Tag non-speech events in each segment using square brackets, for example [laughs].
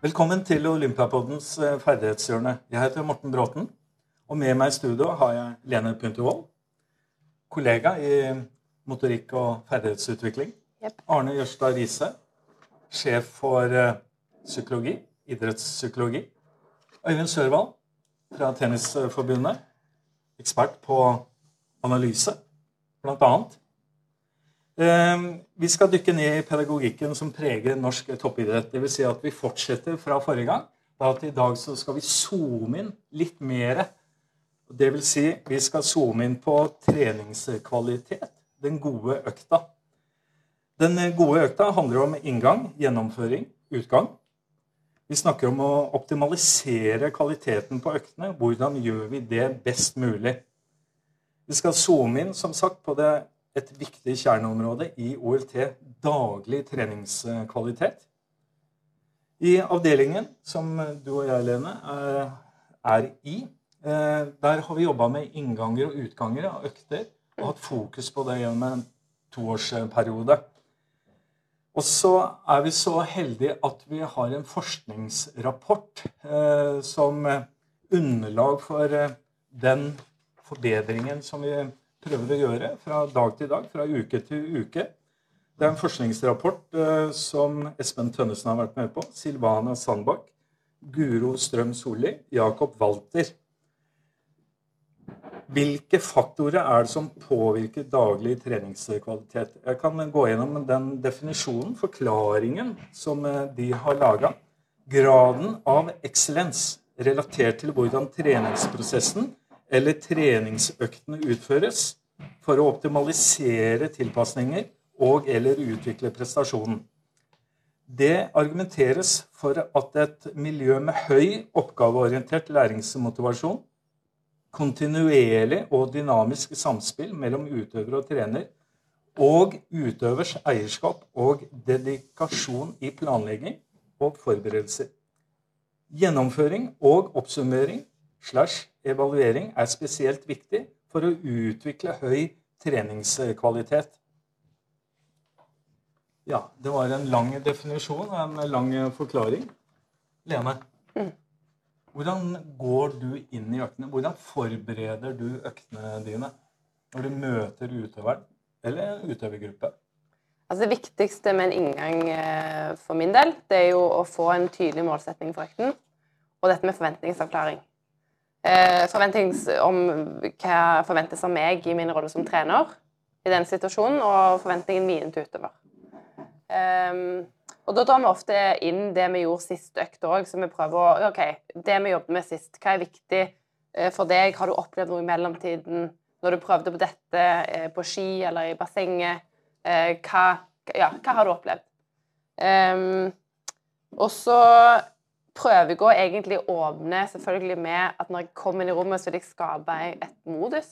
Velkommen til Olympiapoddens eh, ferdighetshjørne. Jeg heter Morten Bråten. Og med meg i studio har jeg Lene Puntervold, kollega i motorikk og ferdighetsutvikling. Yep. Arne Jørstad Riise, sjef for eh, psykologi, idrettspsykologi. Øyvind Sørvald fra Tennisforbundet, ekspert på analyse, blant annet. Eh, Vi skal dykke ned i pedagogikken som preger norsk toppidrett. Dvs. Si at vi fortsetter fra forrige gang. Da at I dag så skal vi zoome inn litt mer. Det vil si, vi skal zoome inn på treningskvalitet. Den gode økta. Den gode økta handler om inngang, gjennomføring, utgang. Vi snakker om å optimalisere kvaliteten på øktene. Hvordan gjør vi det best mulig? Vi skal zoome inn som sagt, på det et viktig kjerneområde i OLT daglig treningskvalitet. I avdelingen som du og jeg, Lene, er, er i, eh, der har vi jobba med innganger og utganger av økter og hatt fokus på det gjennom en toårsperiode. Og så er vi så heldige at vi har en forskningsrapport eh, som underlag for eh, den forbedringen som vi prøver å gjøre fra dag til dag, fra uke til uke. Det er en forskningsrapport eh, som Espen Tønnesen har vært med på. Silvana Sandbakk, Guro Strøm Solli, Jakob Walter. Hvilke faktorer er det som påvirker daglig treningskvalitet? Jeg kan gå gjennom den definisjonen, forklaringen, som eh, de har laga. Graden av excellence relatert til hvordan treningsprosessen eller treningsøktene utføres for å optimalisere tilpasninger og eller utvikle prestasjonen. Det argumenteres for at et miljø med høy oppgaveorientert læringsmotivasjon, kontinuerlig og dynamisk samspill mellom utøver og trener, og utøvers eierskap og dedikasjon i planlegging og forberedelser. Gjennomføring og oppsummering slash evaluering er spesielt viktig for å utvikle høy treningskvalitet. Ja, det var en lang definisjon og en lang forklaring. Lene, hvordan går du inn i øktene? Hvordan forbereder du øktene dine når du møter utøveren eller utøvergruppe? Altså Det viktigste med en inngang eh, for min del, det er jo å få en tydelig målsetning for økten. Og dette med forventningsavklaring. Eh, forventnings om hva forventes av meg i min rolle som trener i den situasjonen, og forventningen min til utøver. Um, og da drar vi ofte inn det vi gjorde sist økt òg, så vi prøver å OK, det vi jobbet med sist, hva er viktig eh, for deg? Har du opplevd noe i mellomtiden når du prøvde på dette eh, på ski eller i bassenget? Hva, ja, hva har du opplevd? Um, og så prøver å egentlig åpne selvfølgelig med at når jeg kommer inn i rommet, så vil jeg skape et modus.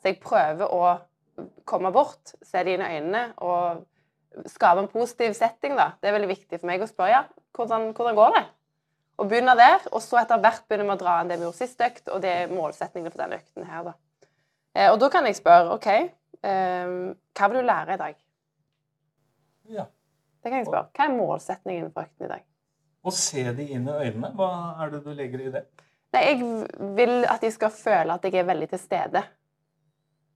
Så jeg prøver å komme bort, se det inn i øynene og skape en positiv setting, da. Det er veldig viktig for meg å spørre ja, hvordan, hvordan går det? Og begynne der, og så etter hvert begynne med å dra inn det vi gjorde sist økt, og det er målsetningene for denne økten her, da. Eh, og da kan jeg spørre OK, eh, hva vil du lære i dag? Ja. Det kan jeg spørre. Hva er målsetningen for økten i dag? Og se de inn i øynene. Hva er det du legger i det? Nei, jeg vil at de skal føle at jeg er veldig til stede.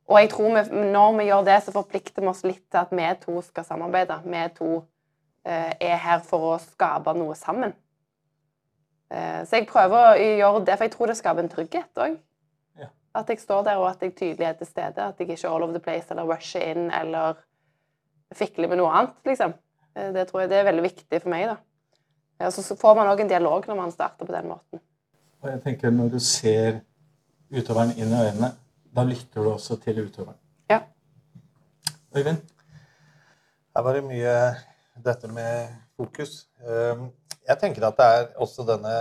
Og jeg tror vi, når vi gjør det, så forplikter vi oss litt til at vi to skal samarbeide. Vi to eh, er her for å skape noe sammen. Eh, så jeg prøver å gjøre det, for jeg tror det skaper en trygghet òg. Ja. At jeg står der, og at jeg tydelig er til stede. At jeg ikke er all over the place eller rusher inn eller fikler med noe annet, liksom. Eh, det tror jeg det er veldig viktig for meg, da. Eh, så, så får man òg en dialog når man starter på den måten. Og jeg tenker Når du ser utøveren inn i øynene, da lytter du også til utøveren. Ja. Øyvind? Her var det mye dette med fokus. Um, Jeg tenker at det er også denne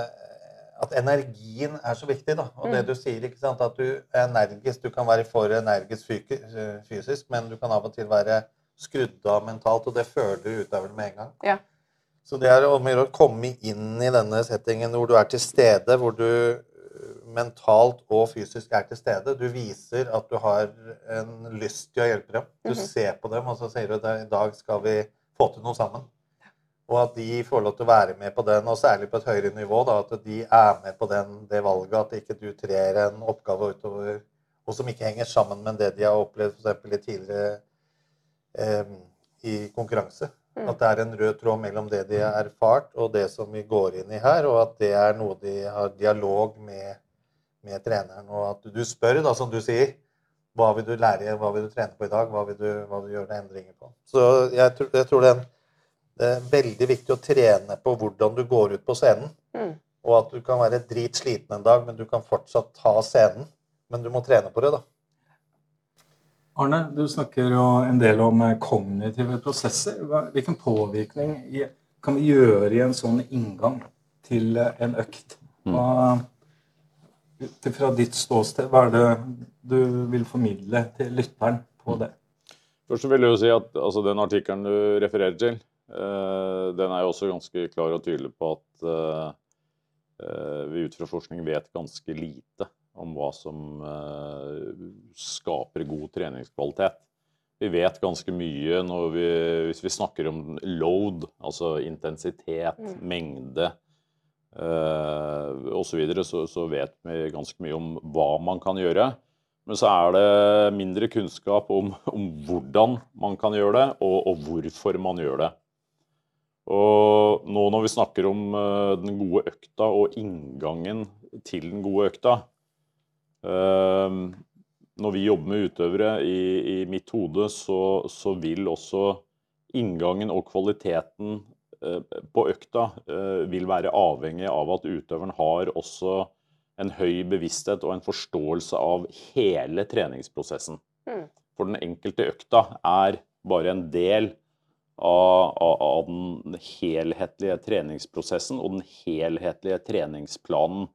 At energien er så viktig, da. Og det Mm. du sier, ikke sant, at du er energisk. Du kan være for energisk fysisk, men du kan av og til være skrudd av mentalt, og det føler utøveren med en gang. Ja. Så det er om å gjøre å komme inn i denne settingen hvor du er til stede, hvor du øh, mentalt og fysisk er til stede. Du viser at du har en lyst til å hjelpe dem. Du Mhm. ser på dem, og så sier du at i dag skal vi få til noe sammen. Og at de får lov til å være med på den, og særlig på et høyere nivå. Da, at de er med på den, det valget. At ikke du trer en oppgave utover og som ikke henger sammen med det de har opplevd f.eks. i tidligere eh, i konkurranse. Mm. At det er en rød tråd mellom det de har erfart, og det som vi går inn i her. Og at det er noe de har dialog med, med treneren. Og at du spør, da, som du sier, hva vil du lære, hva vil du trene på i dag? Hva vil du, hva vil du gjøre endringer på? Så jeg, tror- jeg tror det er, det er veldig viktig å trene på hvordan du går ut på scenen. Mm. Og at du kan være dritsliten en dag, men du kan fortsatt ta scenen. Men du må trene på det, da. Arne, du snakker jo en del om eh, kognitive prosesser. Hvilken påvirkning kan vi gjøre i en sånn inngang til eh, en økt? Hva, ut fra ditt ståsted, hva er det du vil formidle til lytteren på det? Først vil jeg jo si at altså, den artikkelen du refererer til, eh, den er jo også ganske klar og tydelig på at vi ut fra forskning vet ganske lite om hva som eh, skaper god treningskvalitet. Vi vet ganske mye vi, hvis vi snakker om load, altså intensitet, Mm. mengde eh, osv., så, så så vet vi ganske mye om hva man kan gjøre. Men så er det mindre kunnskap om, om hvordan man kan gjøre det, og, og hvorfor man gjør det. Og nå når vi snakker om eh, den gode økta og inngangen til den gode økta Når vi jobber med utøvere i, i mitt hode, så, så vil også inngangen og kvaliteten eh, på økta eh, vil være avhengig av at utøveren har også en høy bevissthet og en forståelse av hele treningsprosessen. Mm. For den enkelte økta er bare en del av, av, av den helhetlige treningsprosessen og den helhetlige treningsplanen.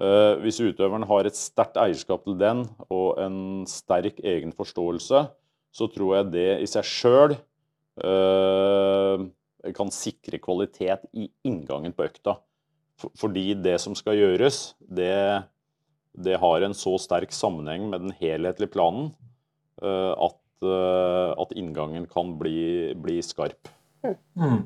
Eh, hvis utøveren har et sterkt eierskap til den og en sterk egen forståelse, så tror jeg det i seg sjøl kan sikre kvalitet i inngangen på økta. Fordi det som skal gjøres, det, det har en så sterk sammenheng med den helhetlige planen eh, at, eh, at inngangen kan bli, bli skarp. Mm.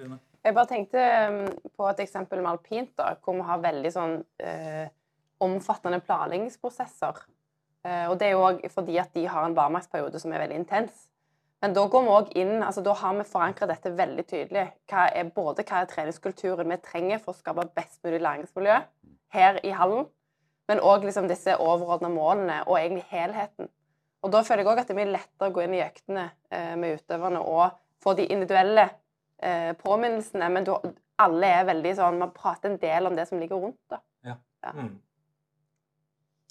Line? Jeg bare tenkte um, på et eksempel med alpint, da, hvor vi har veldig sånn eh, omfattende planleggingsprosesser. Eh, og det er jo òg fordi at de har en barmarksperiode som er veldig intens. Men da går vi også inn, altså da har vi forankra dette veldig tydelig. Hva er, både hva er treningskulturen vi trenger for å skape best mulig læringsmiljø her i hallen, men òg liksom disse overordna målene og egentlig helheten. Og da føler jeg òg at det mye lettere å gå inn i øktene eh, med utøverne og få de individuelle eh, påminnelsene, men du, alle er veldig sånn Man prater en del om det som ligger rundt. da. Mm.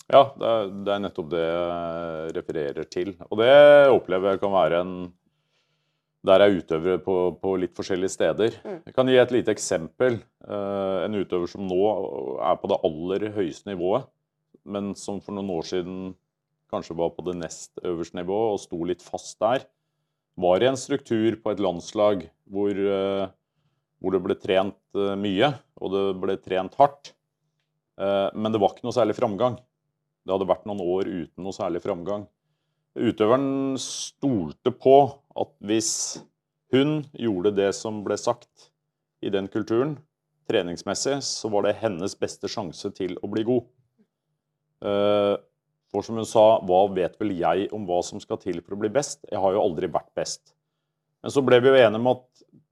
Ja, det er, det er nettopp det jeg refererer til. Og det opplever jeg kan være en Der er utøvere på, på litt forskjellige steder. Mm. Jeg kan gi et lite eksempel. Eh, en utøver som nå er på det aller høyeste nivået, men som for noen år siden kanskje var på det nest øverste nivået og sto litt fast der, var i en struktur på et landslag hvor, eh, hvor det ble trent eh, mye, og det ble trent hardt. Eh, Men det var ikke noe særlig framgang. Det hadde vært noen år uten noe særlig framgang. Utøveren stolte på at hvis hun gjorde det som ble sagt i den kulturen, treningsmessig, så var det hennes beste sjanse til å bli god. For som hun sa, hva vet vel jeg om hva som skal til for å bli best? Jeg har jo aldri vært best. Men så ble vi jo enige om at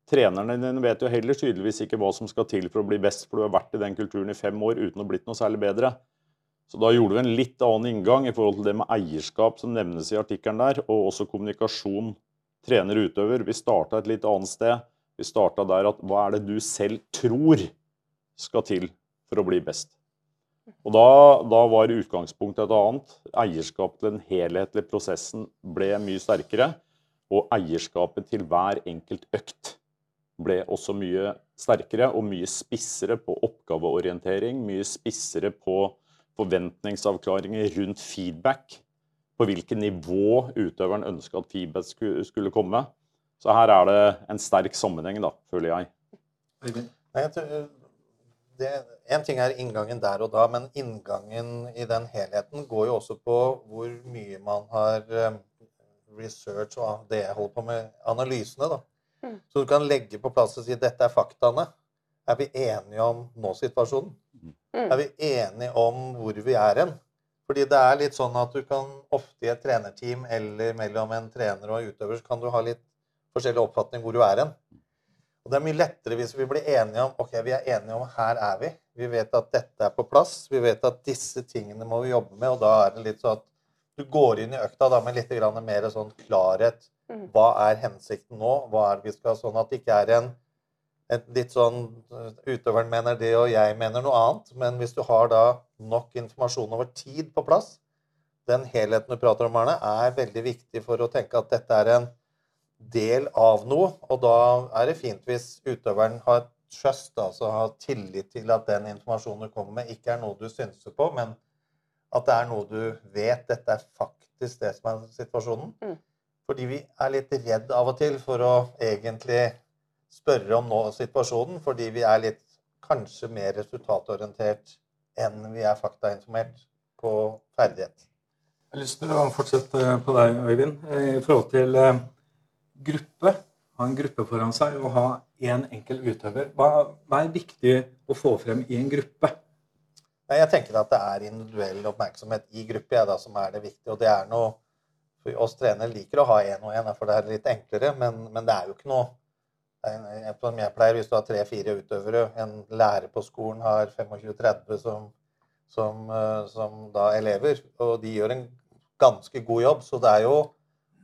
trenerne dine vet jo heller tydeligvis ikke hva som skal til for å bli best, for du har vært i den kulturen i fem år uten å blitt noe særlig bedre. Så da gjorde vi en litt annen inngang i forhold til det med eierskap som nevnes i artikkelen der, og også kommunikasjon trener-utøver. Vi starta et litt annet sted. Vi starta der at hva er det du selv tror skal til for å bli best? Og da, da var utgangspunktet et annet. Eierskapet til den helhetlige prosessen ble mye sterkere. Og eierskapet til hver enkelt økt ble også mye sterkere og mye spissere på oppgaveorientering. Mye spissere på forventningsavklaringer rundt feedback. På hvilket nivå utøveren ønska at feedback skulle, komme. Så her er det en sterk sammenheng, da, føler jeg. Jeg tror, en ting er inngangen der og da, men inngangen i den helheten går jo også på hvor mye man har eh, research og det jeg holder på med, analysene, da. Mm. Så du kan legge på plass og si dette er faktaene. Er vi enige om nå-situasjonen? Mm. Er vi enige om hvor vi er hen? Fordi det er litt sånn at du kan ofte i et trenerteam eller mellom en trener og en utøver, så kan du ha litt forskjellig oppfatning hvor du er hen. Og det er mye lettere hvis vi blir enige om ok, vi er enige om her er vi. Vi vet at dette er på plass. Vi vet at disse tingene må vi jobbe med. Og da er det litt sånn at du går inn i økta da med litt mer sånn klarhet. Mm. Hva er hensikten nå? Hva er det vi skal Sånn at det ikke er en litt sånn eh, Utøveren mener det, og jeg mener noe annet. Men hvis du har da nok informasjon over tid på plass Den helheten du prater om, Arne, er veldig viktig for å tenke at dette er en del av noe. Og da er det fint hvis utøveren har trust, altså har tillit til at den informasjonen du kommer med, ikke er noe du synser på, men at det er noe du vet. Dette er faktisk det som er situasjonen. Mm. Fordi vi er litt redd av og til for å egentlig spørre om nå situasjonen, fordi vi er litt kanskje mer resultatorientert enn vi er faktainformert på ferdighet. Jeg har lyst til å fortsette på deg, Øyvind. I forhold til eh, gruppe, ha en gruppe foran seg og ha én enkel utøver. Hva, hva er viktig å få frem i en gruppe? Jeg tenker at det er individuell oppmerksomhet i gruppe jeg, da, som er det viktige. Og det er noe for Oss trenere liker å ha én og én, for det er litt enklere. Men, men det er jo ikke noe en- Som jeg pleier, hvis du har tre-fire utøvere, en lærer på skolen har 25-30 som, som, eh, som da elever, og de gjør en ganske god jobb. Så det er jo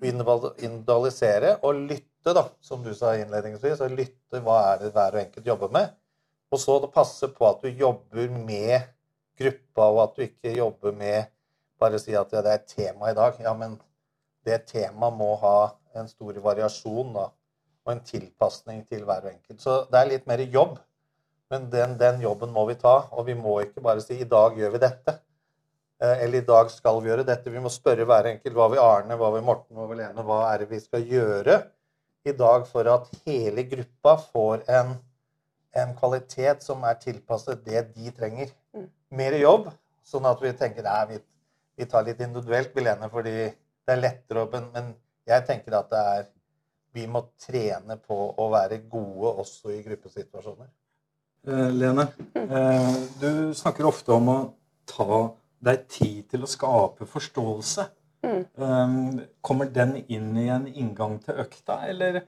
individualisere og lytte, da, som du sa innledningsvis. og Lytte hva er det hver og enkelt jobber med. Og så passe på at du jobber med gruppa, og at du ikke jobber med bare si at ja, det er et tema i dag. Ja, men det temaet må ha en stor variasjon da, og en tilpasning til hver og enkelt. Så det er litt mer jobb, men den, den jobben må vi ta. Og vi må ikke bare si i dag gjør vi dette. Eh, Eller i dag skal vi gjøre dette. Vi må spørre hver enkelt hva vil Arne, hva vil Morten, hva vil Lene, hva er det vi skal gjøre i dag for at hele gruppa får en, en kvalitet som er tilpasset det de trenger. Mm. Mer jobb, sånn at vi tenker nei, vi, vi tar litt individuelt, vi Lene, fordi det er lettere å Men men jeg tenker at det er vi må trene på å være gode også i gruppesituasjoner. Eh, Lene, eh, du snakker ofte om å ta deg tid til å skape forståelse. Mm. Um, kommer den inn i en inngang til økta, eller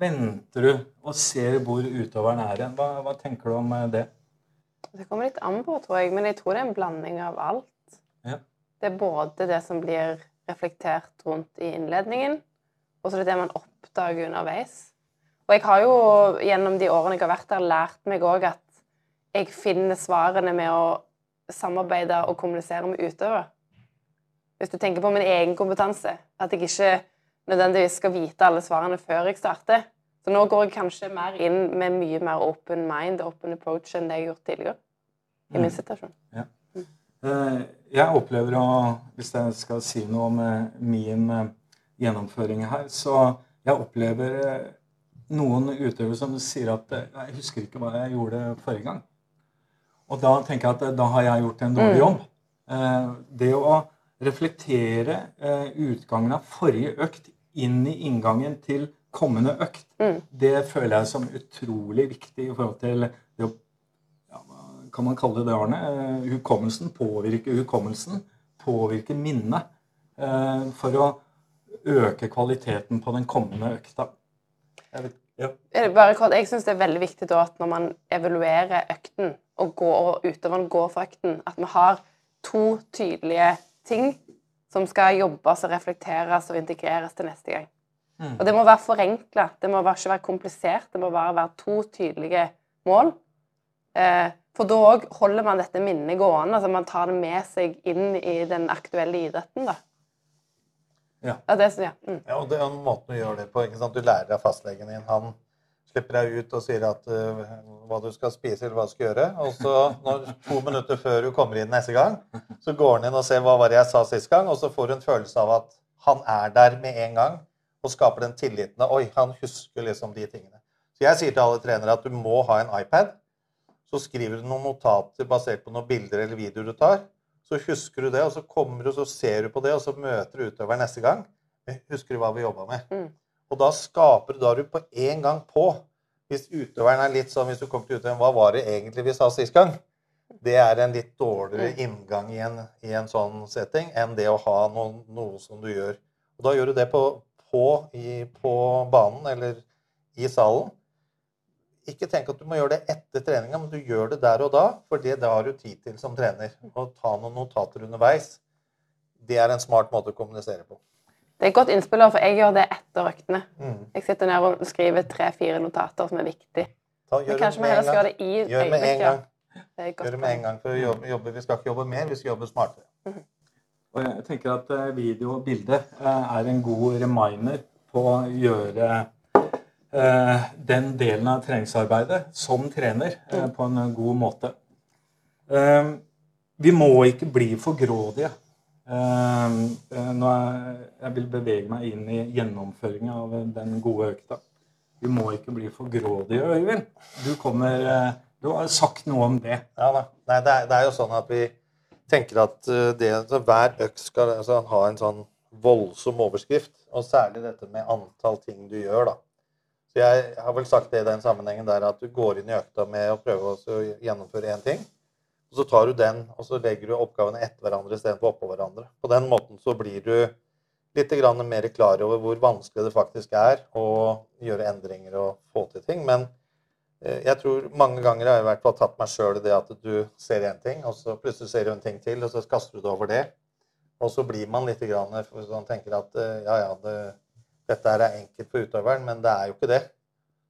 venter du og ser hvor utøveren er igjen? Hva, hva tenker du om eh, det? Det kommer litt an på, tror jeg, men jeg tror det er en blanding av alt. Ja. Det er både det som blir reflektert rundt i innledningen, og så er det det man oppdager underveis. Og jeg har jo gjennom de årene jeg har vært der, lært meg òg at jeg finner svarene med å samarbeide og kommunisere med utøvere. Hvis du tenker på min egen kompetanse, at jeg ikke nødvendigvis skal vite alle svarene før jeg starter. Så nå går jeg kanskje mer inn med mye mer open mind og open approach enn det jeg har gjort tidligere. I min Mm. situasjon. Ja. Jeg opplever å Hvis jeg skal si noe om eh, min eh, gjennomføring her, så jeg opplever eh, noen utøvere som sier at eh, Jeg husker ikke hva jeg gjorde forrige gang. Og da tenker jeg at eh, da har jeg gjort en dårlig Mm. jobb. Eh, Det å reflektere eh, utgangen av forrige økt inn i inngangen til kommende økt, Mm. det føler jeg som utrolig viktig i forhold til det å kan man kalle det, Arne? Hukommelsen. Påvirke hukommelsen. Påvirke minnet. For å øke kvaliteten på den kommende økta. Jeg vet, ja. Jeg syns det er veldig viktig da at når man evaluerer økten, og, går, og utøveren går for økten, at vi har to tydelige ting som skal jobbes og reflekteres og integreres til neste gang. Mm. Og det må være forenkla. Det må ikke være komplisert. Det må bare være to tydelige mål. Eh, for da òg holder man dette minnet gående. altså Man tar det med seg inn i den aktuelle idretten. da. Ja. Ja, det, ja. Mm. Ja, og det er en måte å gjøre det på. ikke sant? Du lærer av fastlegen din. Han slipper deg ut og sier at uh, hva du skal spise eller hva du skal gjøre. Og så når, to minutter før du kommer inn neste gang, så går han inn og ser hva var det jeg sa sist gang, og så får du en følelse av at han er der med en gang og skaper den tilliten. Oi, han husker liksom de tingene. Så jeg sier til alle trenere at du må ha en iPad. Så skriver du noen notater basert på noen bilder eller videoer du tar. Så husker du det, og så kommer du, så ser du på det, og så møter du utøveren neste gang. Husker du hva vi jobba med? Mm. Og da skaper du da du på en gang på. Hvis utøveren er litt sånn, hvis du kommer til utøveren, hva var det egentlig vi sa sist gang? Det er en litt dårligere inngang i en, i en sånn setting enn det å ha noe, noe som du gjør. Og da gjør du det på, på, i, på banen eller i salen. Ikke tenk at du må gjøre det etter treninga, men du gjør det der og da, for det har du tid til som trener. Å ta noen notater underveis, det er en smart måte å kommunisere på. Det er et godt innspill, for jeg gjør det etter øktene. Mm. Jeg sitter ned og skriver tre-fire notater som er viktige. Ta, Men kanskje vi heller skal gjøre det i Gjør det med en øyeblikket. gang. Det er Gjør det med en gang. For å jobbe, jobbe, vi skal ikke jobbe mer, vi skal jobbe smartere. Og jeg tenker at eh, video og bilde eh, er en god reminder på å gjøre den delen av treningsarbeidet som trener eh, på en god måte. Eh, vi må ikke bli for grådige. Eh, eh, jeg vil bevege meg inn i gjennomføringa av den gode økta. Vi må ikke bli for grådige, Øyvind. Du, kommer, eh, du har sagt noe om det. Ja da. Nei, det er, det er jo sånn at vi tenker at det, så hver økt skal altså, ha en sånn voldsom overskrift. Og særlig dette med antall ting du gjør, da. Så jeg har vel sagt det i den sammenhengen der at du går inn i økta med å prøve å gjennomføre én ting. Og så tar du den, og så legger du oppgavene etter hverandre istedenfor oppå hverandre. På den måten så blir du litt mer klar over hvor vanskelig det faktisk er å gjøre endringer og få til ting. Men eh, jeg tror mange ganger har jeg i hvert fall tatt meg sjøl i det at du ser én ting, og så plutselig ser du en ting til, og så kaster du det over det. Og så blir man litt grann, for sånn tenker at eh, ja, ja, det, dette er enkelt for utøveren, men det er jo ikke det.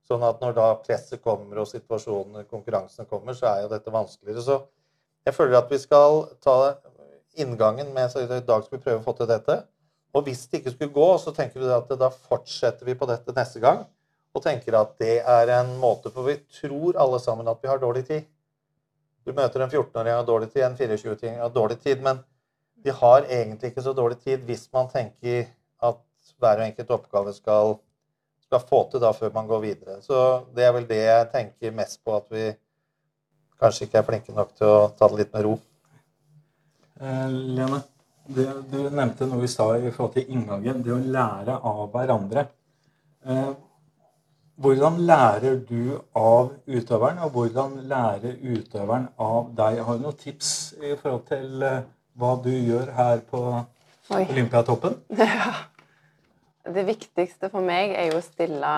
Sånn at når da presset kommer og situasjonen, konkurransen kommer, så er jo dette vanskeligere. Så jeg føler at vi skal ta inngangen med så i dag skal vi prøve å få til dette. Og hvis det ikke skulle gå, så tenker vi at da fortsetter vi på dette neste gang. Og tenker at det er en måte For vi tror alle sammen at vi har dårlig tid. Du møter en 14-åring og har dårlig tid, en 24-åring har dårlig tid. Men vi har egentlig ikke så dårlig tid hvis man tenker hver og enkelt oppgave skal, skal få til da før man går videre. Så det er vel det jeg tenker mest på, at vi kanskje ikke er flinke nok til å ta det litt med ro. Eh, Lene, du, du nevnte noe i stad i forhold til inngangen. Det å lære av hverandre. Eh, hvordan lærer du av utøveren, og hvordan lærer utøveren av deg? Har du noen tips i forhold til eh, hva du gjør her på Oi. Olympiatoppen? [laughs] Det viktigste for meg er jo å stille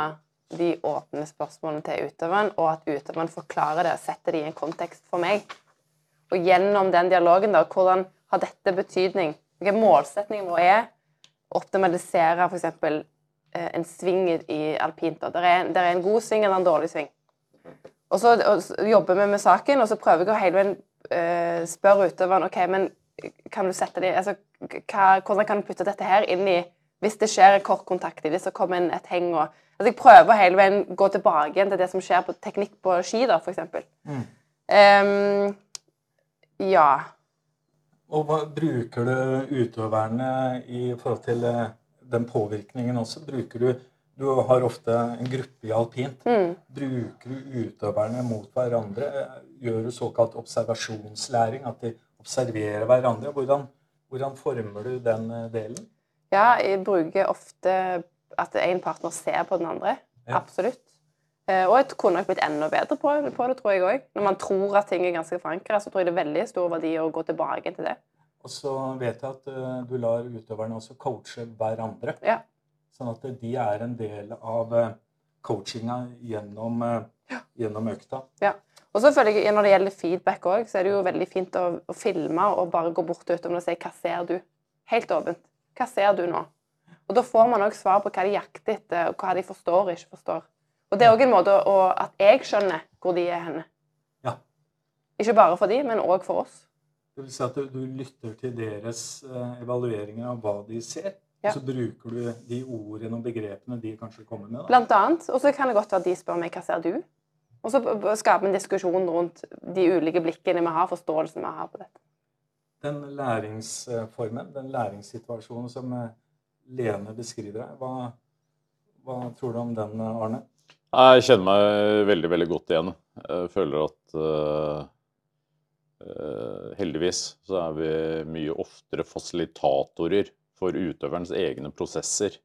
de åpne spørsmålene til utøveren, og at utøveren forklarer det og setter det i en kontekst for meg. Og gjennom den dialogen, da, hvordan har dette betydning? Hvilken målsetning vår er å optimalisere f.eks. Eh, en sving i- alpint. Da. Der, er, der er en god sving eller en dårlig sving. Og så, og så jobber vi med saken, og så prøver jeg å hele veien uh, spørre utøveren ok, men kan du sette det, altså, hvordan kan du putte dette her inn i hvis det skjer en kort kontakt i, hvis det kommer en, et heng og altså Jeg prøver hele veien å gå tilbake igjen til det som skjer på teknikk på ski, da, f.eks. Mm. Um, ja. Og hva bruker du utøverne i forhold til eh, den påvirkningen også? Bruker du Du har ofte en gruppe i alpint. Mm. Bruker du utøverne mot hverandre? Gjør du såkalt observasjonslæring? At de observerer hverandre? Hvordan, hvordan former du den eh, delen? Ja, jeg bruker ofte at en partner ser på den andre. Ja. Absolutt. Eh, Og jeg kunne nok blitt enda bedre på, på det, tror jeg òg. Når man tror at ting er ganske forankra, så tror jeg det er veldig stor verdi å gå tilbake til det. Og så vet jeg at eh, du lar utøverne også coache hverandre. Ja. Sånn at de er en del av eh, coachinga gjennom, ja. gjennom økta. Og så føler jeg, Når det gjelder feedback òg, så er det jo veldig fint å, å filme og bare gå bort til utøverne og si 'Hva ser du?' Helt åpent. 'Hva ser du nå?' Og Da får man òg svar på hva de jakter etter, og hva de forstår og ikke forstår. Og Det er òg en måte å, at jeg skjønner hvor de er henne. Ja. Ikke bare for de, men òg for oss. Det vil si at du, du lytter til deres eh, evalueringer av hva de ser. Ja. Og så bruker du de ordene og begrepene de kanskje kommer med. Da. Blant annet. Og så kan det godt være at de spør meg 'Hva ser du?' Og så skaper vi en diskusjon rundt de ulike blikkene vi har, forståelsen vi har på dette. Den læringsformen, den læringssituasjonen som eh, Lene beskriver her, hva, hva tror du om den, Arne? Jeg kjenner meg veldig, veldig godt igjen. Jeg føler at eh, eh, heldigvis så er vi mye oftere fasilitatorer for utøverens egne prosesser.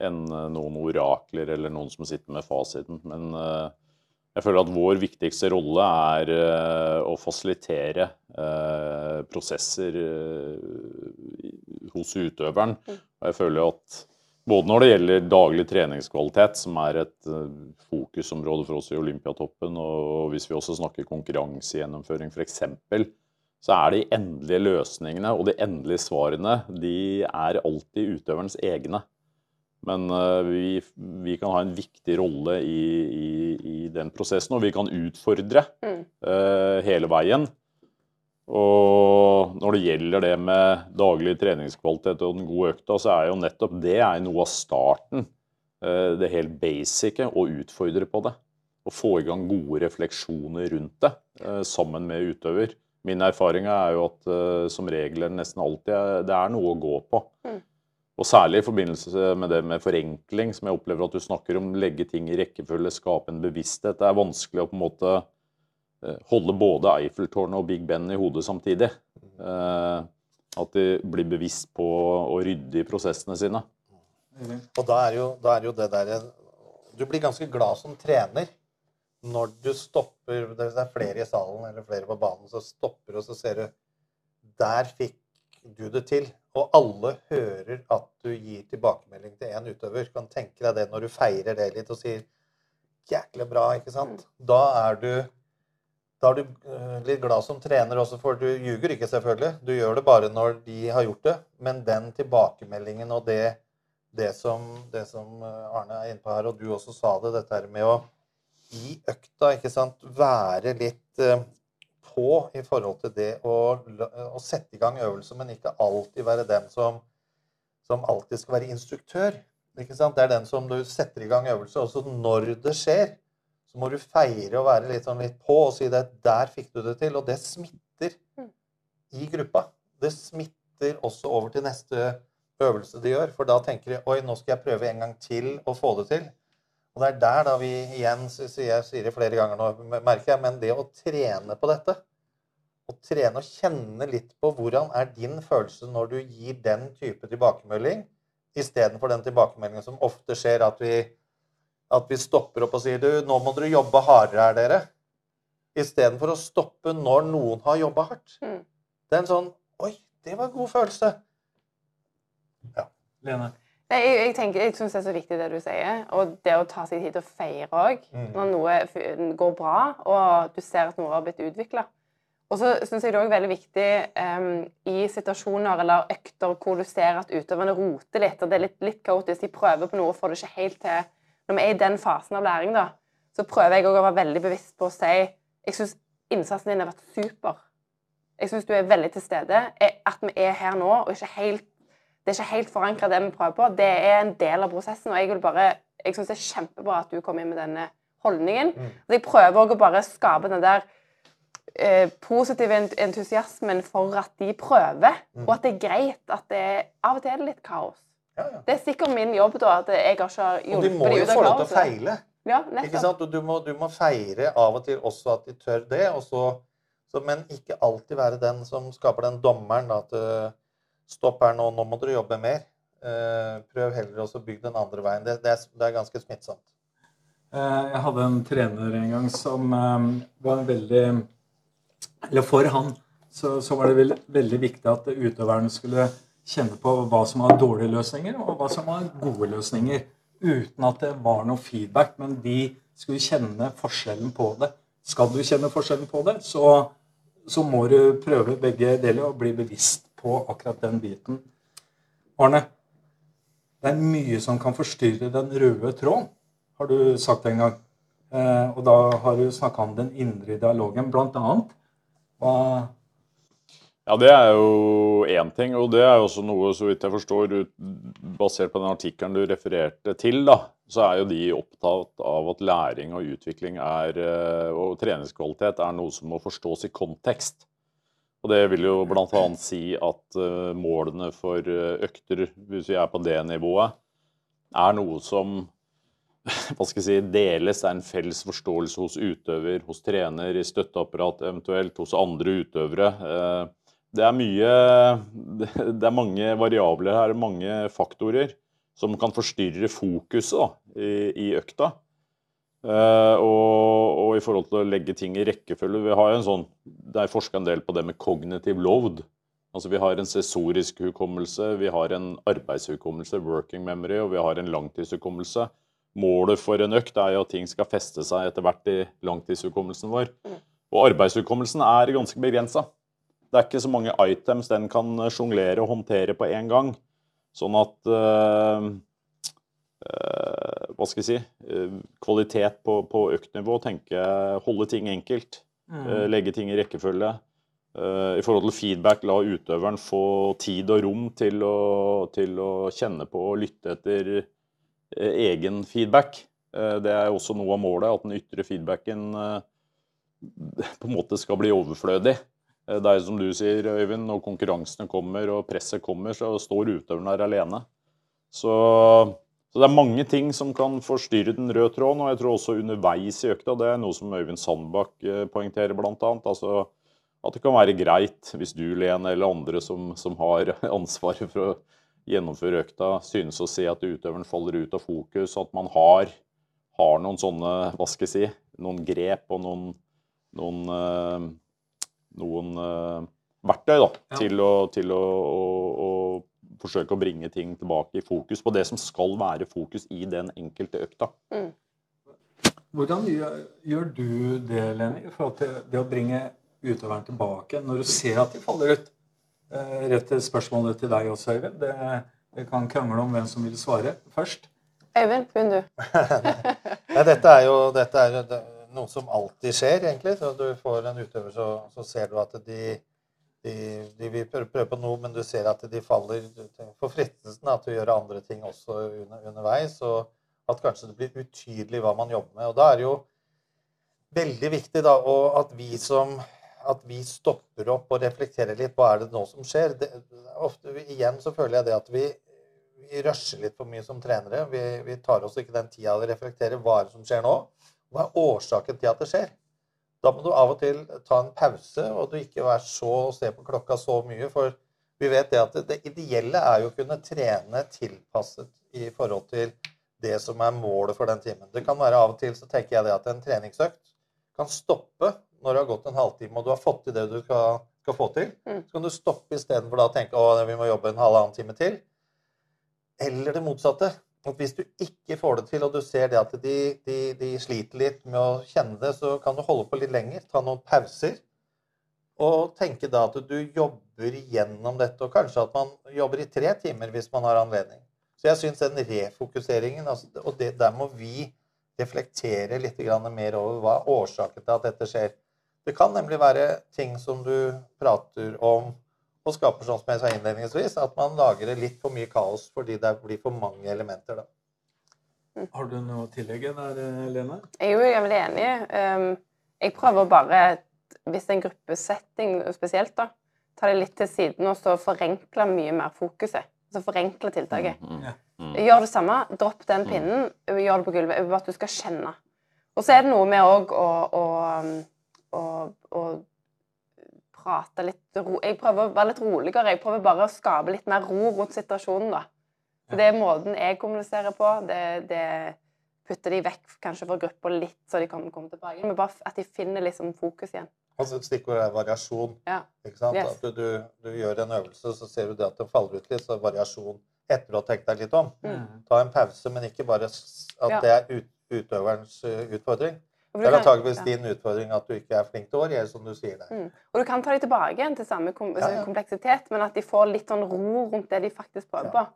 enn eh, noen orakler eller noen som sitter med fasiten. Men eh, jeg føler at vår viktigste rolle er eh, å fasilitere eh, prosesser eh, hos utøveren. Og jeg føler at både når det gjelder daglig treningskvalitet, som er et fokusområde for oss i Olympiatoppen, og hvis vi også snakker konkurransegjennomføring f.eks., så er de endelige løsningene og de endelige svarene de er alltid utøverens egne. Men eh, vi, vi kan ha en viktig rolle i, i, i den prosessen, og vi kan utfordre Mm. uh, hele veien. Og når det gjelder det med daglig treningskvalitet og den gode økta, så er jo nettopp det er noe av starten. Uh, det helt basice, å utfordre på det. Og få i gang gode refleksjoner rundt det uh, sammen med utøver. Min erfaring er jo at som regel nesten alltid det er noe å gå på. Mm. Og særlig i forbindelse med det med forenkling, som jeg opplever at du snakker om. Legge ting i rekkefølge, skape en bevissthet. Det er vanskelig å på en måte eh, holde både Eiffeltårnet og Big Ben i hodet samtidig. Eh, At de blir bevisst på å rydde i prosessene sine. Og da er jo, da er jo det der Du blir ganske glad som trener når du stopper Det er flere i salen eller flere på banen, så stopper og så ser du Der fikk du det til. Og alle hører at du gir tilbakemelding til én utøver. Kan tenke deg det når du feirer det litt og sier 'jæklig bra', ikke sant? Da er du da er du eh, litt glad som trener også, for du ljuger ikke, selvfølgelig. Du gjør det bare når de har gjort det. Men den tilbakemeldingen og det, det, som, det som eh, Arne er inne på her, og du også sa det, dette her med å i økta, ikke sant, være litt eh, på i forhold til det å, å sette i gang øvelser, men ikke alltid være den som, som alltid skal være instruktør. Ikke sant? Det er den som du setter i gang øvelse, Også når det skjer, så må du feire og være litt, sånn litt på og si det. Der fikk du det til. Og det smitter Mm. i gruppa. Det smitter også over til neste øvelse de gjør. For da tenker de oi, nå skal jeg prøve en gang til å få det til. Og det er der da vi igjen sier jeg sier det flere ganger nå, merker jeg, men det å trene på dette Å trene og kjenne litt på hvordan er din følelse når du gir den type tilbakemelding, istedenfor den tilbakemeldingen som ofte skjer at vi, at vi stopper opp og sier du, nå må dere jobbe hardere her, dere. Istedenfor å stoppe når noen har jobba hardt. Mm. Det er en sånn Oi, det var en god følelse. Ja. Lene? Nei, jeg, jeg, tenker, jeg syns det er så viktig det du sier, og det å ta seg tid til å feire òg. Mm. Når noe går bra, og du ser at noe har blitt utvikla. Og så syns jeg det er veldig viktig um, i situasjoner eller økter hvor du ser at utøverne roter litt, og det er litt, litt kaotisk, de prøver på noe og får det ikke helt til. Når vi er i den fasen av læring, da, så prøver jeg å være veldig bevisst på å si jeg syns innsatsen din har vært super. Jeg syns du er veldig til stede. At vi er her nå og ikke helt det er ikke helt forankra det vi prøver på. Det er en del av prosessen. Og jeg vil bare Jeg syns det er kjempebra at du kom inn med denne holdningen. Mm. Så jeg prøver òg å bare skape den der eh, positive entusiasmen for at de prøver, Mm. og at det er greit at det av og til er det litt kaos. Ja, ja. Det er sikkert min jobb, da, at jeg har ikke Og de må jo få lov til å feile. Ja, Ikke sant? Og du må, du må feire av og til også at de tør det. Og så, så, men ikke alltid være den som skaper den dommeren. Da, at eh, stopp her nå, nå må dere jobbe mer. Eh, prøv heller også å bygge den andre veien. Det, det, er, det er ganske smittsomt. Eh, Jeg hadde en trener en gang som eh, var veldig Eller for han så, så var det vel- veldig viktig at utøverne skulle kjenne på hva som var dårlige løsninger, og hva som var gode løsninger. Uten at det var noe feedback, men de skulle kjenne forskjellen på det. Skal du kjenne forskjellen på det, så, så må du prøve begge deler og bli bevisst på akkurat den biten. Arne, det er mye som kan forstyrre den røde tråden har du sagt en gang. Eh, og da har du snakka om den indre dialogen, blant annet. Hva Ja, det er jo én ting, og det er jo også noe, så vidt jeg forstår, basert på den artikkelen du refererte til, da, så er jo de opptatt av at læring og utvikling er, eh, og treningskvalitet er noe som må forstås i kontekst. Og det vil jo bl.a. si at eh, målene for eh, økter, hvis vi er på det nivået, er noe som [laughs] hva skal jeg si, deles. Er en felles forståelse hos utøver, hos trener, i støtteapparat eventuelt, hos andre utøvere. Eh, Det er mye [laughs] Det er mange variabler her, mange faktorer. som kan forstyrre fokuset da, i, i økta. Eh, og, og i forhold til å legge ting i rekkefølge Vi har jo en sånn, Det er forska en del på det med cognitive load. Altså Vi har en sensorisk hukommelse, vi har en arbeidshukommelse, working memory, og vi har en langtidshukommelse. Målet for en økt er jo at ting skal feste seg etter hvert i langtidshukommelsen vår. Og arbeidshukommelsen er ganske begrensa. Det er ikke så mange items den kan sjonglere og håndtere på én gang. Sånn at øh, øh, Hva skal jeg si øh, Kvalitet på, på øktnivå, tenke holde ting enkelt. Mm. legge ting i rekkefølge. Eh, I forhold til feedback, la utøveren få tid og rom til å, til å kjenne på og lytte etter eh, egen feedback. Eh, Det er også noe av målet, at den ytre feedbacken eh, på en måte skal bli overflødig. Eh, Det er som du sier, Øyvind, når konkurransene kommer og presset kommer, så står utøveren der alene. Så, så det er mange ting som kan forstyrre den røde tråden, og jeg tror også underveis i økta, det er noe som Øyvind Sandbakk eh, poengterer annet. Altså, at det kan være greit hvis du, Lene, eller andre som, som har [laughs] ansvaret for å gjennomføre økta, synes å se at utøveren faller ut av fokus, at man har, har noen sånne, hva skal jeg si, noen grep og noen, noen, eh, noen eh, verktøy da, Ja. til, å, til å, å, å forsøke å bringe ting tilbake i fokus på det som skal være fokus i den enkelte økta. Hvordan gjør, gjør du det, Lenny, i forhold til det å bringe utøveren tilbake når du ser at de faller ut? Eh, Rett til spørsmålet til deg også, Øyvind. Det, vi kan krangle om hvem som vil svare først. Øyvind, begynn du. [laughs] Nei, dette er jo dette er noe som alltid skjer, egentlig. Så du får en utøver, så, så ser du at de, de, de vil prøve, på noe, men du ser at de faller for fristelsen til å gjøre andre ting også under, underveis. Og at kanskje det blir utydelig hva man jobber med. Og da er det jo veldig viktig da, og at vi som at vi stopper opp og reflekterer litt. Hva er det nå som skjer? Det, ofte, igjen så føler jeg det at vi, vi rusher litt for mye som trenere. Vi, vi tar oss ikke den tida å reflektere hva er det som skjer nå. Hva er årsaken til at det skjer? Da må du av og til ta en pause, og du ikke være så og se på klokka så mye. For vi vet det at det, ideelle er jo å kunne trene tilpasset i forhold til det som er målet for den timen. Det kan være av og til så tenker jeg det at en treningsøkt kan stoppe når det har gått en halvtime og du har fått til det du skal, skal få til. Mm. Så kan du stoppe istedenfor å tenke å, vi må jobbe en halvannen time til. Eller det motsatte. At hvis du ikke får det til, og du ser det at de, de, de sliter litt med å kjenne det, så kan du holde på litt lenger. Ta noen pauser. Og tenke da at du jobber gjennom dette, og kanskje at man jobber i tre timer hvis man har anledning. Så jeg syns den refokuseringen, altså, og det, der må vi reflektere litt mer over hva er årsaken til at dette skjer. Det kan nemlig være ting som du prater om og skaper, sånn som jeg sa innledningsvis, at man lager det litt for mye kaos fordi det blir for mange elementer. da. Har du noe å tillegge der, Lene? Jeg er jo veldig enig. Um, jeg prøver bare, hvis det er en gruppesetting spesielt, da, ta det litt til siden og så forenkle mye mer fokuset. Altså forenkle tiltaket. Mm, Ja. mm. Gjør det samme. Dropp den pinnen. Gjør det på gulvet. Bare at du skal kjenne. Og så er det noe med òg å, å, å, å prate litt ro. Jeg prøver å være litt roligere. Jeg prøver bare å skape litt mer ro rundt situasjonen, da. Så det er måten jeg kommuniserer på. Det, det putter de vekk kanskje fra gruppa litt, så de kan komme tilbake. Men bare at de finner liksom fokus igjen. Altså et stikkord er variasjon. Ja. ikke sant? Yes. At du, du, du gjør en øvelse, så ser du det at det faller ut litt, så variasjon etter å ha tenkt deg litt om. Mm. Ta en pause, men ikke bare at Ja. det er ut, utøverens uh, utfordring. Det er antakeligvis din utfordring at du ikke er flink til å variere, som du sier der. Mm. Og du kan ta dem tilbake igjen til samme kom Ja, ja. kompleksitet, men at de får litt sånn ro rundt det de faktisk prøver på.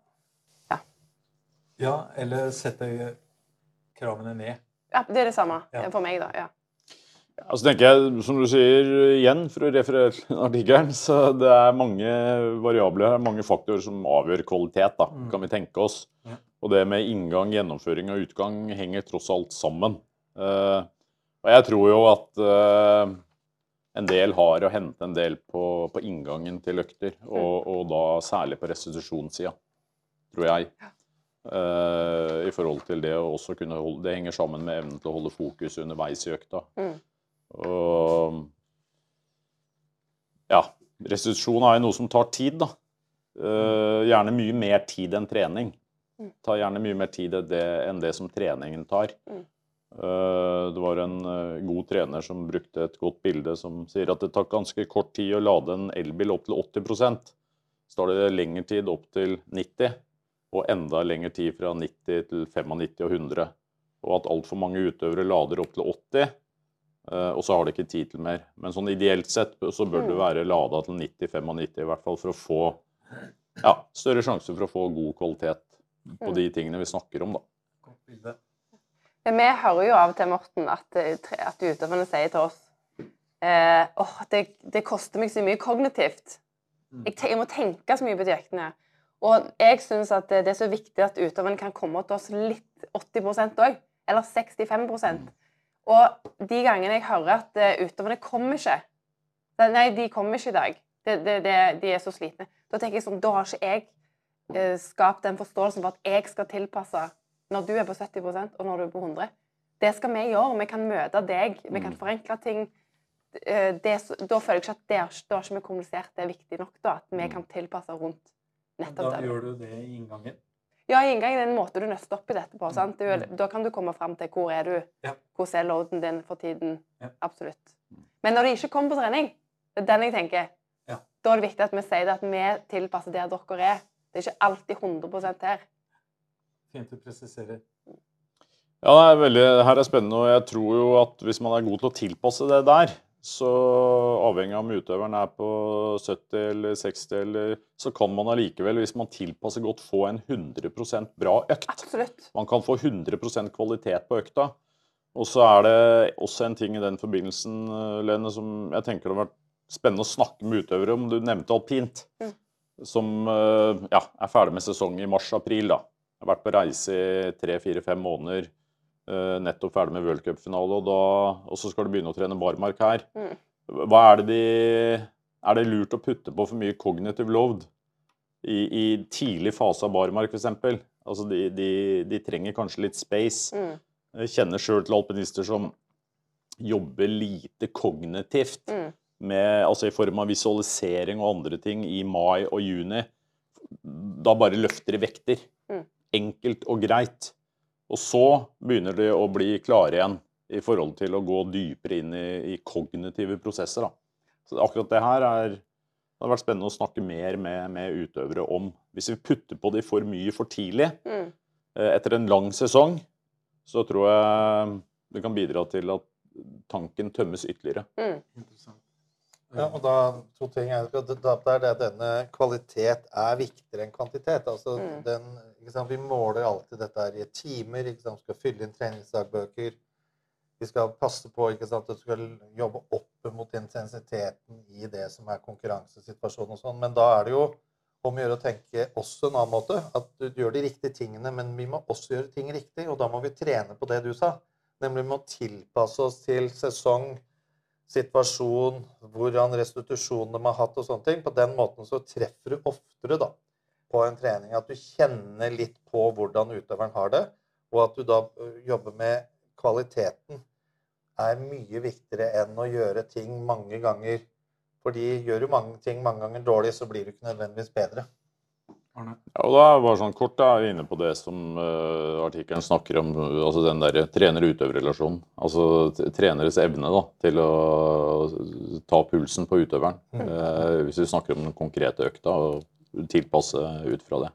Ja, eller sette kravene ned. Ja, det er det samme Ja. for meg, da. ja. Ja, så tenker jeg, som du sier igjen, for å referere til artikkelen, så det er mange variabler her, mange faktorer som avgjør kvalitet, da, Mm. kan vi tenke oss. Og det med inngang, gjennomføring og utgang henger tross alt sammen. Eh, og jeg tror jo at uh, en del har å hente en del på, på inngangen til økter, og, og da særlig på restitusjonssida, tror jeg. Uh, I forhold til det å også kunne holde Det henger sammen med evnen til å holde fokus underveis i økta. Mm. Og ja, restitusjon er jo noe som tar tid, da. Uh, gjerne mye mer tid enn trening. Mm. tar gjerne mye mer tid enn det, enn det som treningen tar. Mm. Eh, Det var en eh, god trener som brukte et godt bilde som sier at det tar ganske kort tid å lade en elbil opp til 80 Så tar det lengre tid opp til 90 og enda lengre tid fra 90 til 95 og 100. Og at altfor mange utøvere lader opp til 80, eh, og så har de ikke tid til mer. Men sånn ideelt sett så bør det Mm. være lada til 90-95 i hvert fall for å få ja, større sjanse for å få god kvalitet på de tingene vi snakker om, da. Godt bilde. Vi hører jo av og til, Morten, at, eh, at utøverne sier til oss eh, oh, det, det koster meg så mye kognitivt. Mm. Jeg, jeg må tenke så mye på de øktene. Og jeg syns at det det er så viktig at utøverne kan komme til oss litt 80% òg. Eller 65% Og de gangene jeg hører at eh, utøverne kommer ikke Nei, de kommer ikke i dag. Det, det, det, de er så slitne. Da tenker jeg sånn, da har ikke jeg eh, skapt den forståelsen for at jeg skal tilpasse når du er på 70% og når du er på 100. Det skal vi gjøre. Vi kan møte deg. Vi kan Mm. forenkle ting. Eh, Det, da føler jeg ikke at det, da har ikke vi kommunisert det er viktig nok. da, At vi Mm. kan tilpasse rundt Da nettopp det. gjør du det i inngangen. Ja, i inngangen er en måte du nøster opp i dette på. sant? Du, da kan du komme fram til hvor er du, Ja. hvordan er loaden din for tiden. Ja. Absolutt. Men når de ikke kommer på trening, det er den jeg tenker, Ja. da er det viktig at vi sier det at vi tilpasser der dere er. Det er ikke alltid 100 her. Fint du presiserer. Ja, det er veldig, her er spennende, og jeg tror jo at hvis man er god til å tilpasse det der, så avhengig av om utøveren er på 70 eller 60, eller, så kan man allikevel, hvis man tilpasser godt, få en 100% bra økt. Absolutt. Man kan få 100% kvalitet på økta. Og så er det også en ting i den forbindelsen, Lene, som jeg tenker det har vært spennende å snakke med utøvere om. Du nevnte alpint, Mm. som eh, ja, er ferdig med sesong i mars-april. da. Jeg har vært på reise i tre-fire-fem måneder. eh, nettopp ferdig med World Cup-finale, og, da- og så skal du begynne å trene barmark her. Mm. Hva er det de Er det lurt å putte på for mye cognitive load i, i tidlig fase av barmark, f.eks.? Altså de, de, de trenger kanskje litt space. Mm. Jeg kjenner sjøl til alpinister som jobber lite kognitivt, Mm. med, altså i form av visualisering og andre ting, i mai og juni. Da bare løfter de vekter. Enkelt og greit. Og så begynner de å bli klare igjen i forhold til å gå dypere inn i, i kognitive prosesser. Da. Så akkurat det her er det hadde vært spennende å snakke mer med, med utøvere om. Hvis vi putter på de for mye for tidlig, Mm. Eh, etter en lang sesong, så tror jeg det kan bidra til at tanken tømmes ytterligere. Mm. Ja, og da, to ting er, at det det er det denne kvalitet er viktigere enn kvantitet. Altså, Mm. den, vi måler alltid dette her i timer. Vi skal fylle inn treningsdagbøker. Vi skal passe på ikke sant, at du skal jobbe opp mot intensiteten i det som er konkurransesituasjonen og sånn. Men da er det jo om å gjøre å tenke også en annen måte. At du gjør de riktige tingene, men vi må også gjøre ting riktig. Og da må vi trene på det du sa. Nemlig med å tilpasse oss til sesong, situasjon, hvordan restitusjonene de har hatt og sånne ting. På den måten så treffer du oftere da på en trening. At du kjenner litt på hvordan utøveren har det, og at du da jobber med kvaliteten er mye viktigere enn å gjøre ting mange ganger. Fordi gjør du mange ting mange ganger dårlig, så blir du ikke nødvendigvis bedre. Ja, og da er bare sånn kort da, er vi inne på det som uh, artikkelen snakker om, uh, altså den der trener-utøver-relasjonen. Altså treneres evne da, til å ta pulsen på utøveren. Eh, hvis vi snakker om den konkrete økta, og tilpasse ut fra det.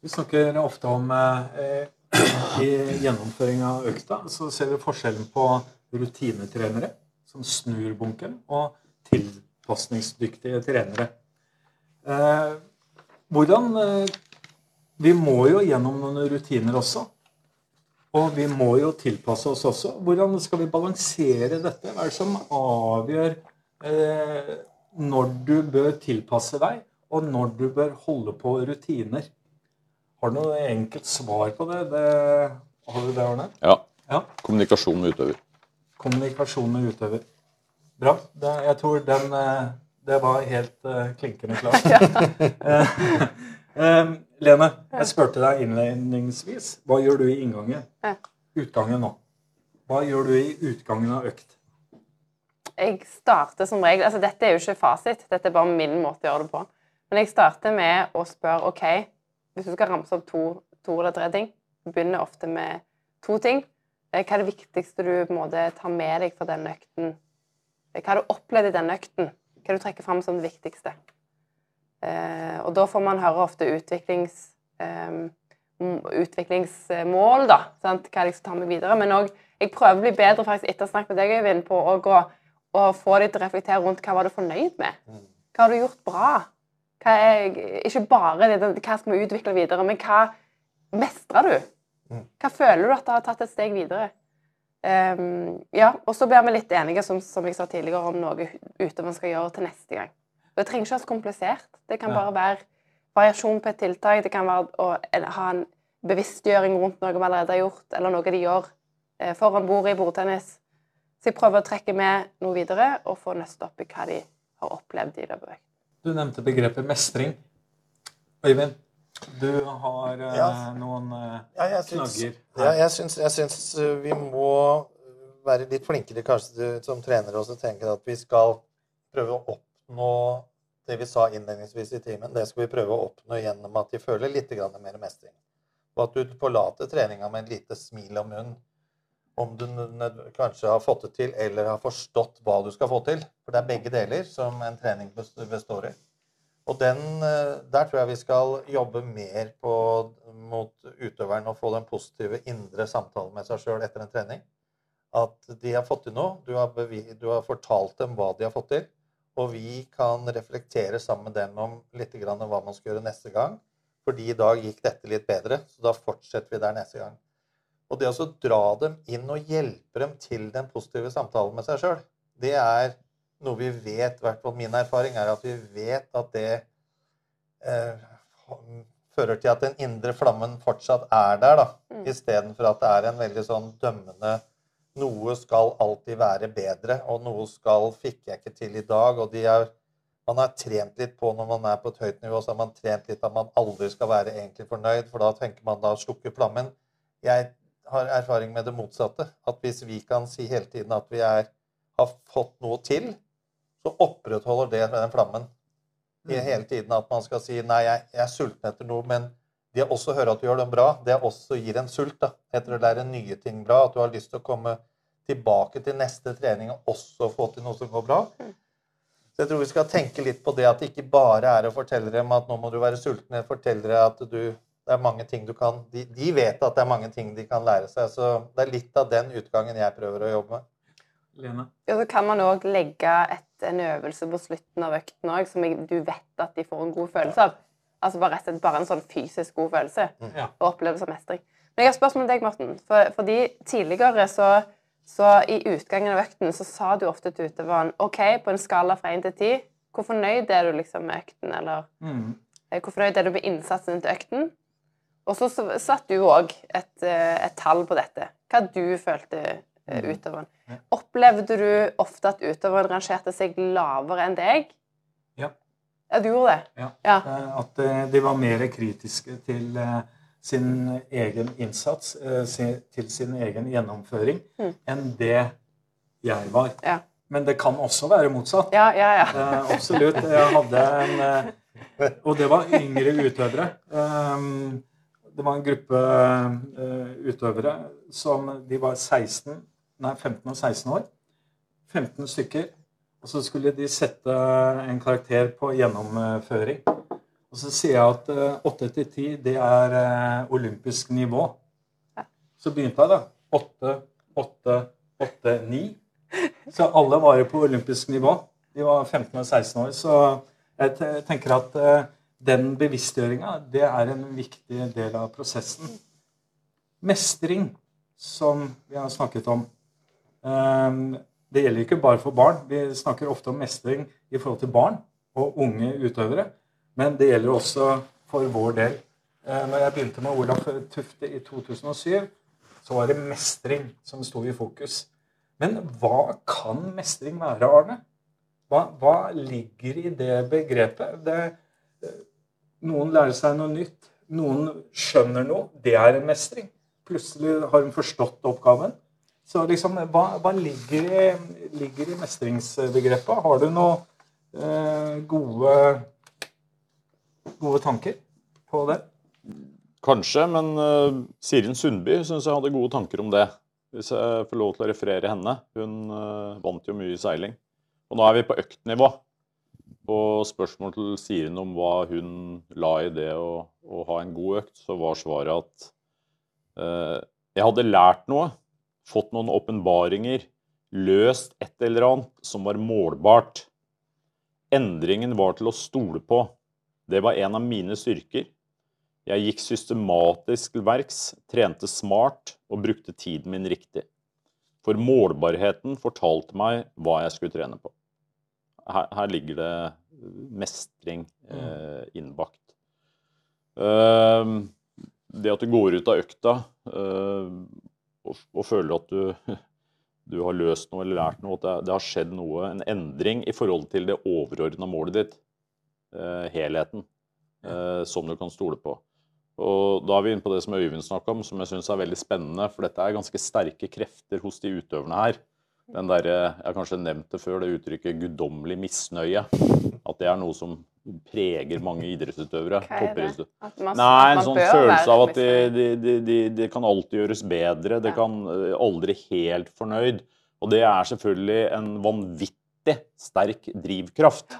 Vi snakker ofte om eh, [clears throat] I gjennomføring av økta så ser vi forskjellen på rutinetrenere som snur bunken, og tilpasningsdyktige trenere. Eh, hvordan eh, Vi må jo gjennom noen rutiner også. Og vi må jo tilpasse oss også. Hvordan skal vi balansere dette? Hva er det som avgjør eh, når du bør tilpasse deg, og når du bør holde på rutiner? Har du noe enkelt svar på det? det har du det, Arne? Ja, Ja. kommunikasjon med utøver. Kommunikasjon med utøver. Bra. Det, jeg tror den eh, Det var helt uh, klinkende klart. [laughs] [laughs] Eh, Lene, jeg spurte deg innledningsvis. Hva gjør du i inngangen? Ja. Utgangen nå. Hva gjør du i utgangen av økt? Jeg starter som regel altså Dette er jo ikke fasit, dette er bare min måte å gjøre det på. Men jeg starter med å spørre OK, Hvis du skal ramse opp to, to eller tre ting, begynner ofte med to ting. Eh, Hva er det viktigste du på en måte tar med deg fra den økten? Eh, Hva har du opplevd i den økten? Hva du trekker fram som det viktigste? Eh, og da får man høre ofte utviklings, utviklingsmål, da. Sant? Hva jeg skal ta med videre. Men òg Jeg prøver å bli bedre faktisk etter å ha snakket med deg, Øyvind, på å gå og få deg til å reflektere rundt hva var du fornøyd med. Hva har du gjort bra? Er, ikke bare det, hva skal vi utvikle videre, men hva mestrer du? Hva føler du at det har tatt et steg videre? Um, ja, og så blir vi litt enige, som, som jeg sa tidligere, om noe utøveren skal gjøre til neste gang. Og Det trenger ikke være så komplisert. Det kan bare være variasjon på et tiltak. Det kan være å ha en bevisstgjøring rundt noe vi allerede har gjort, eller noe de gjør eh, foran bordet i bordtennis. Så jeg prøver å trekke med noe videre og få nøste opp i hva de har opplevd i løpet av. Du nevnte begrepet mestring. Øyvind, du har eh, Ja. noen eh, Ja, jeg syns, knagger ja, jeg syns, jeg syns uh, vi må være litt flinkere kanskje som trenere også tenker at vi skal prøve å oppnå det vi sa innledningsvis i timen. Det skal vi prøve å oppnå gjennom at de føler litt mer mestring. Og at du forlater treninga med et lite smil om munnen. Om du kanskje har fått det til, eller har forstått hva du skal få til. For det er begge deler som en trening består i. Og den, eh, der tror jeg vi skal jobbe mer på, mot utøveren og få den positive indre samtalen med seg sjøl etter en trening. At de har fått til noe. Du har, du har fortalt dem hva de har fått til. Og vi kan reflektere sammen med dem om litt hva man skal gjøre neste gang. Fordi i dag gikk dette litt bedre, så da fortsetter vi der neste gang. Og det å dra dem inn og hjelpe dem til den positive samtalen med seg sjøl, det er noe vi vet, i hvert fall min erfaring er at vi vet at det eh, fører til at den indre flammen fortsatt er der, da. Mm. Istedenfor at det er en veldig sånn dømmende Noe skal alltid være bedre, og noe skal fikk jeg ikke til i dag. Og de er, man har trent litt på når man er på et høyt nivå, så har man trent litt at man aldri skal være egentlig fornøyd, for da tenker man da slukker flammen. Jeg har erfaring med det motsatte. At hvis vi kan si hele tiden at vi er, har fått noe til, så opprettholder det med den flammen. I hele tiden at man skal si nei, jeg, jeg er sulten etter noe, men det å også høre at du gjør det bra, det også gir en sult da, etter å lære nye ting bra. At du har lyst til å komme tilbake til neste trening og også få til noe som går bra. Så jeg tror vi skal tenke litt på det at det ikke bare er å fortelle dem at nå må du være sulten, jeg fortelle deg at du det er mange ting du kan de, de vet at det er mange ting de kan lære seg. Så det er litt av den utgangen jeg prøver å jobbe med. Lene? Ja, så kan man òg legge et, en øvelse på slutten av økten òg, som du vet at de får en god følelse av. Altså bare, rett og slett bare en sånn fysisk god følelse. Ja. Og opplevelse av mestring. Men jeg har spørsmål til deg, Morten. For, fordi tidligere så, så i utgangen av økten så sa du ofte til utøveren OK, på en skala fra 1 til 10, hvor fornøyd er du liksom med økten? Eller Mm. eh, hvor fornøyd er du med innsatsen til økten? Og så satt satte du òg et, eh, et tall på dette. Hva du følte eh, utøveren. Opplevde du ofte at utøveren rangerte seg lavere enn deg? Ja. Ja, du gjorde det? Ja. Ja. Eh, At de var mer kritiske til sin egen innsats, til sin egen gjennomføring, Mm. enn det jeg var. Ja. Men det kan også være motsatt. Ja, ja, ja. Eh, absolutt. Jeg hadde en eh, Og det var yngre utøvere. Um, [laughs] det var en gruppe eh, utøvere som de var 16, nei, 15 og 16 år. 15 stykker. Og så skulle de sette en karakter på gjennomføring. Og så sier jeg at eh, 8 til 10, det er eh, olympisk nivå. Ja. Så begynte jeg, da. 8, 8, 8, 9. Så alle var jo på olympisk nivå. De var 15 og 16 år. Så jeg tenker at eh, den bevisstgjøringa, det er en viktig del av prosessen. Mestring, som vi har snakket om, eh, det gjelder ikke bare for barn. Vi snakker ofte om mestring i forhold til barn og unge utøvere. Men det gjelder også for vår del. Eh, Når jeg begynte med Olaf Tufte i 2007, så var det mestring som sto i fokus. Men hva kan mestring være, Arne? Hva, hva ligger i det begrepet? Det, noen lærer seg noe nytt. Noen skjønner noe. Det er en mestring. Plutselig har hun forstått oppgaven. Så liksom, hva, hva ligger, i, ligger i mestringsbegrepet? Har du noen eh, gode, gode tanker på det? kanskje, men uh, Sirin Sundby syns jeg hadde gode tanker om det. Hvis jeg får lov til å referere henne. Hun uh, vant jo mye i seiling. Og nå er vi på øktnivå. På spørsmål til Siren om hva hun la i det å, å ha en god økt, så var svaret at eh, jeg hadde lært noe, fått noen åpenbaringer, løst et eller annet som var målbart. Endringen var til å stole på. Det var en av mine styrker. Jeg gikk systematisk til verks, trente smart og brukte tiden min riktig. For målbarheten fortalte meg hva jeg skulle trene på. Her, her ligger det mestring eh, innbakt. Uh, det at du går ut av økta uh, og, og, føler at du, [laughs] du, har løst noe eller lært noe, at det, det, har skjedd noe, en endring i forhold til det overordna målet ditt, uh, helheten, som du kan stole på. Og Da er vi inne på det som Øyvind snakka om, som jeg syns er veldig spennende. For dette er ganske sterke krefter hos de utøverne her. Den der, Jeg har kanskje nevnt det før, det uttrykket 'guddommelig misnøye'. At det er noe som preger mange idrettsutøvere. Hva er det? Man, Nei, en sånn følelse av at det kan alltid gjøres bedre. Det kan eh, aldri helt fornøyd. Og det er selvfølgelig en vanvittig sterk drivkraft.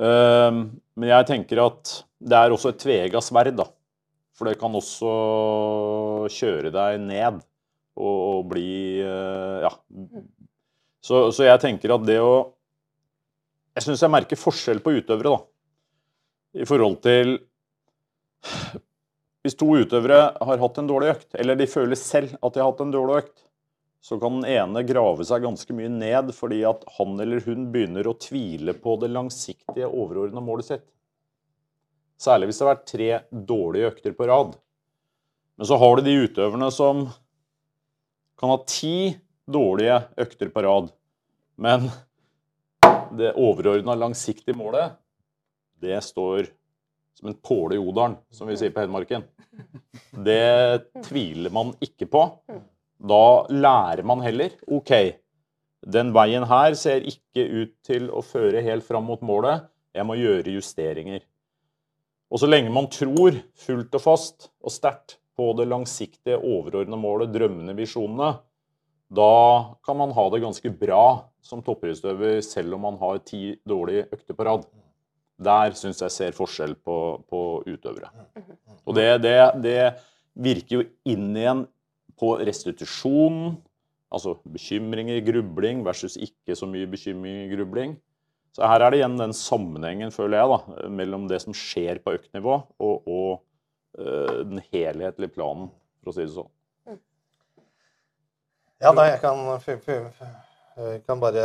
Ehm, Men jeg tenker at det er også et tvega sverd, da. For det kan også kjøre deg ned og, og bli eh, Ja. Så, så jeg tenker at det å Jeg syns jeg merker forskjell på utøvere, da. I forhold til Hvis to utøvere har hatt en dårlig økt, eller de føler selv at de har hatt en dårlig økt, så kan den ene grave seg ganske mye ned fordi at han eller hun begynner å tvile på det langsiktige, overordna målet sitt. Særlig hvis det har vært tre dårlige økter på rad. Men så har du de utøverne som kan ha ti dårlige økter på rad, men det overordna langsiktige målet, det står som en påle i odalen, som vi sier på Hedmarken. Det tviler man ikke på. Da lærer man heller. OK, den veien her ser ikke ut til å føre helt fram mot målet. Jeg må gjøre justeringer. Og så lenge man tror fullt og fast og sterkt på det langsiktige, overordna målet, drømmene, visjonene, da kan man ha det ganske bra som toppidrettsutøver selv om man har ti dårlige økter på rad. Der syns jeg ser forskjell på, på utøvere. Og det, det, det virker jo inn igjen på restitusjon, altså bekymringer, grubling versus ikke så mye bekymring, grubling. Så her er det igjen den sammenhengen, føler jeg, da, mellom det som skjer på øktnivå, og, og den helhetlige planen, for å si det sånn. Ja, nei, jeg kan, kan bare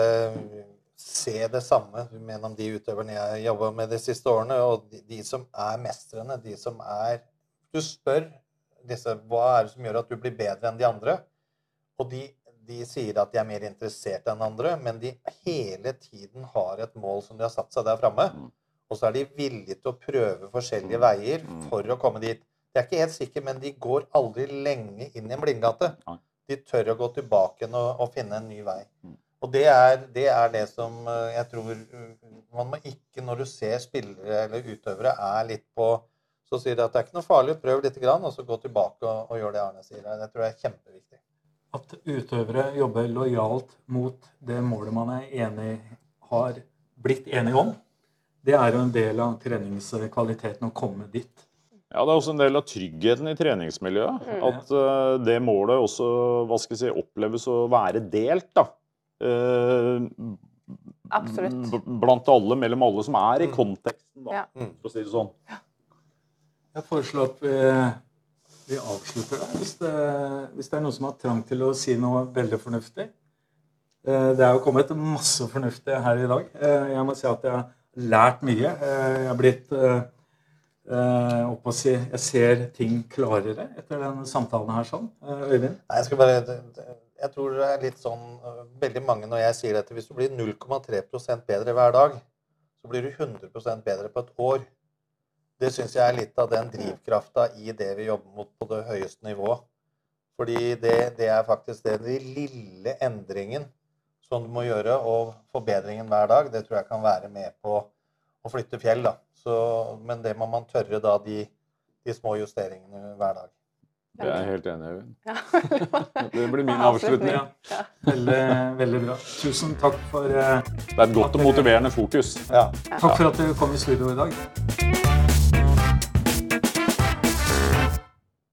se det samme mellom de utøverne jeg jobba med de siste årene. Og de, de som er mestrene, de som er Du spør disse hva er det som gjør at du blir bedre enn de andre. Og de, de sier at de er mer interessert enn andre, men de hele tiden har et mål som de har satt seg der framme. Mm. Og så er de villige til å prøve forskjellige Mm. veier Mm. for å komme dit. Jeg er ikke helt sikre, men de går aldri lenge inn i en blindgate. De tør å gå tilbake og, og finne en ny vei. Mm. Og det er, det er det som eh, jeg tror uh, Man må ikke, når du ser spillere eller utøvere er litt på Så sier de at det er ikke noe farlig, prøv litt, grann, og så gå tilbake og, og gjør det Arne sier. Det tror jeg er kjempeviktig. At utøvere jobber lojalt mot det målet man er enig, har blitt enige om, det er jo en del av treningskvaliteten å komme dit. Ja, det er også en del av tryggheten i treningsmiljøet. At uh, det målet også hva skal jeg si, oppleves å være delt. da. Uh, Absolutt. Blant alle, mellom alle som er i Mm. konteksten, da, Ja. for å si det sånn. Jeg foreslår at vi, vi avslutter der, hvis det, hvis det er noen som har trang til å si noe veldig fornuftig. Eh, Det er jo kommet masse fornuftig her i dag. Eh, Jeg må si at jeg lært mye. Eh, Jeg har blitt eh, eh, si, Jeg ser ting klarere etter den samtalen her sånn. Øyvind? Nei, jeg skal bare Jeg tror det er litt sånn Veldig mange når jeg sier dette Hvis du blir 0,3% bedre hver dag, så blir du 100% bedre på et år. Det syns jeg er litt av den drivkrafta i det vi jobber mot på det høyeste nivået. Fordi det, det er faktisk det den lille endringen som du må gjøre, og forbedringen hver dag, det tror jeg kan være med på å flytte fjell. da. Så, men det må man tørre da de de små justeringene hver dag. Det er jeg helt enig i. Øyvind. Ja. [laughs] Det blir min Avslutning. Ja. Veldig, veldig bra. Tusen takk for, eh, Det er et godt og motiverende fokus. Ja. takk for at dere kom i studio i dag.